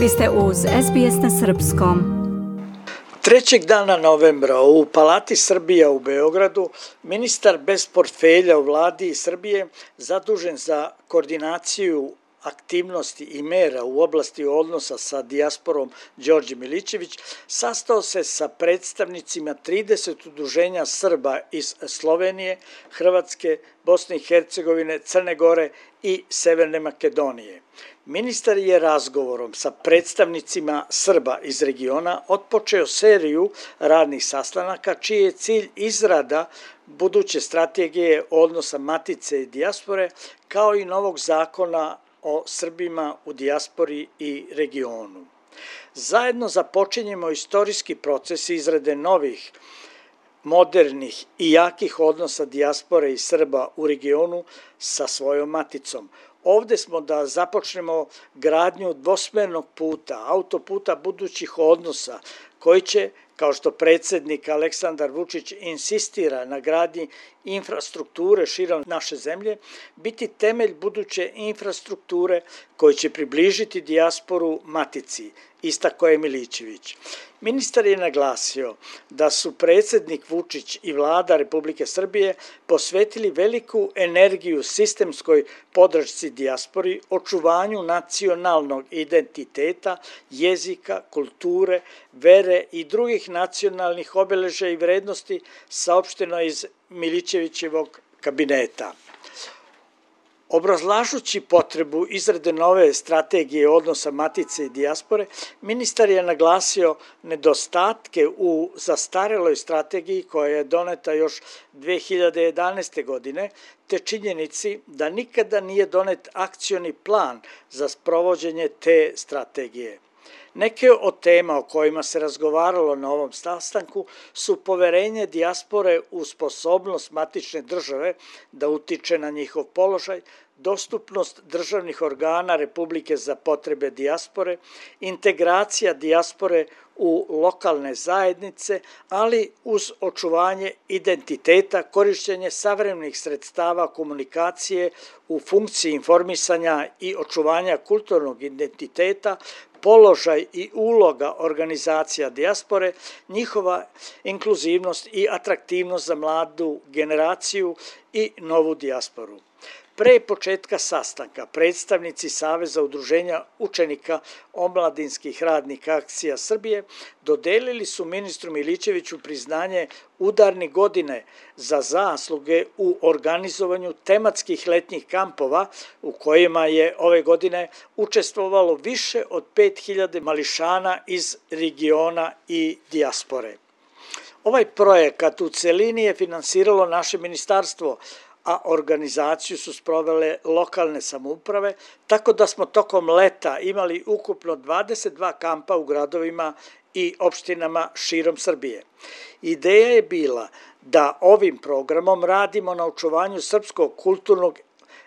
Vi ste uz SBS na Srpskom. Trećeg dana novembra u Palati Srbija u Beogradu ministar bez portfelja u vladi Srbije zadužen za koordinaciju aktivnosti i mera u oblasti odnosa sa dijasporom Đorđe Milićević sastao se sa predstavnicima 30 udruženja Srba iz Slovenije, Hrvatske, Bosne i Hercegovine, Crne Gore i Severne Makedonije. Ministar je razgovorom sa predstavnicima Srba iz regiona otpočeo seriju radnih sastanaka čiji je cilj izrada buduće strategije odnosa matice i dijaspore kao i novog zakona o Srbima u dijaspori i regionu. Zajedno započinjemo istorijski proces izrade novih modernih i jakih odnosa dijaspore i Srba u regionu sa svojom maticom. Ovde smo da započnemo gradnju dvosmernog puta, autoputa budućih odnosa, koji će, kao što predsednik Aleksandar Vučić insistira na gradnji infrastrukture širom naše zemlje, biti temelj buduće infrastrukture koji će približiti dijasporu matici, istako je Milićević. Ministar je naglasio da su predsednik Vučić i vlada Republike Srbije posvetili veliku energiju sistemskoj podršci dijaspori, očuvanju nacionalnog identiteta, jezika, kulture, vere i drugih nacionalnih obeleža i vrednosti saopšteno iz Milićevićevog kabineta. Obrazlažući potrebu izrade nove strategije odnosa matice i dijaspore, ministar je naglasio nedostatke u zastareloj strategiji koja je doneta još 2011. godine, te činjenici da nikada nije donet akcioni plan za sprovođenje te strategije. Neke od tema o kojima se razgovaralo na ovom sastanku su poverenje dijaspore u sposobnost matične države da utiče na njihov položaj, dostupnost državnih organa Republike za potrebe dijaspore, integracija dijaspore u lokalne zajednice, ali uz očuvanje identiteta, korišćenje savremenih sredstava komunikacije u funkciji informisanja i očuvanja kulturnog identiteta, položaj i uloga organizacija dijaspore, njihova inkluzivnost i atraktivnost za mladu generaciju i novu dijasporu. Pre početka sastanka predstavnici Saveza udruženja učenika omladinskih radnika akcija Srbije dodelili su ministru Milićeviću priznanje udarni godine za zasluge u organizovanju tematskih letnjih kampova u kojima je ove godine učestvovalo više od 5000 mališana iz regiona i dijaspore. Ovaj projekat u celini je finansiralo naše ministarstvo, a organizaciju su sprovele lokalne samouprave, tako da smo tokom leta imali ukupno 22 kampa u gradovima i opštinama širom Srbije. Ideja je bila da ovim programom radimo na očuvanju srpskog kulturnog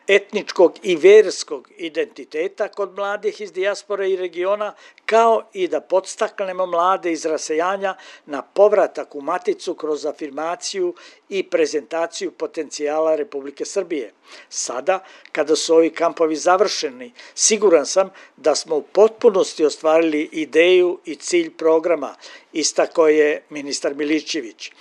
etničkog i verskog identiteta kod mladih iz dijaspore i regiona, kao i da podstaknemo mlade iz rasejanja na povratak u maticu kroz afirmaciju i prezentaciju potencijala Republike Srbije. Sada, kada su ovi kampovi završeni, siguran sam da smo u potpunosti ostvarili ideju i cilj programa, istako je ministar Milićević.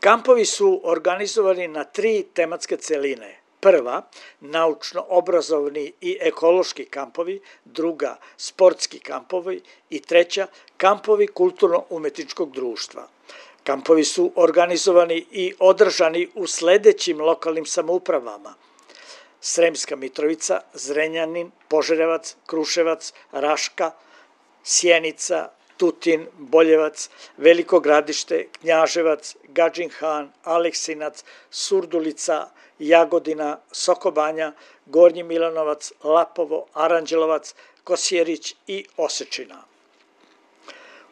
Kampovi su organizovani na tri tematske celine – Prva, naučno-obrazovni i ekološki kampovi, druga, sportski kampovi i treća, kampovi kulturno-umetničkog društva. Kampovi su organizovani i održani u sledećim lokalnim samoupravama. Sremska Mitrovica, Zrenjanin, Požarevac, Kruševac, Raška, Sjenica, Tutin, Boljevac, Veliko gradište, Knjaževac, Gadžin Han, Aleksinac, Surdulica, Jagodina, Sokobanja, Gornji Milanovac, Lapovo, Aranđelovac, Kosjerić i Osečina.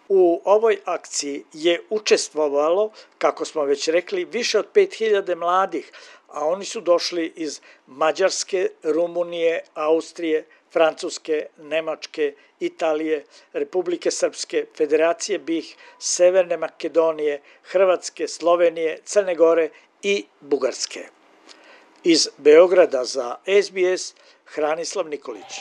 U ovoj akciji je učestvovalo, kako smo već rekli, više od 5000 mladih, a oni su došli iz Mađarske, Rumunije, Austrije, Francuske, Nemačke, Italije, Republike Srpske, Federacije BiH, Severne Makedonije, Hrvatske, Slovenije, Crne Gore i Bugarske. Iz Beograda za SBS Hranislav Nikolić.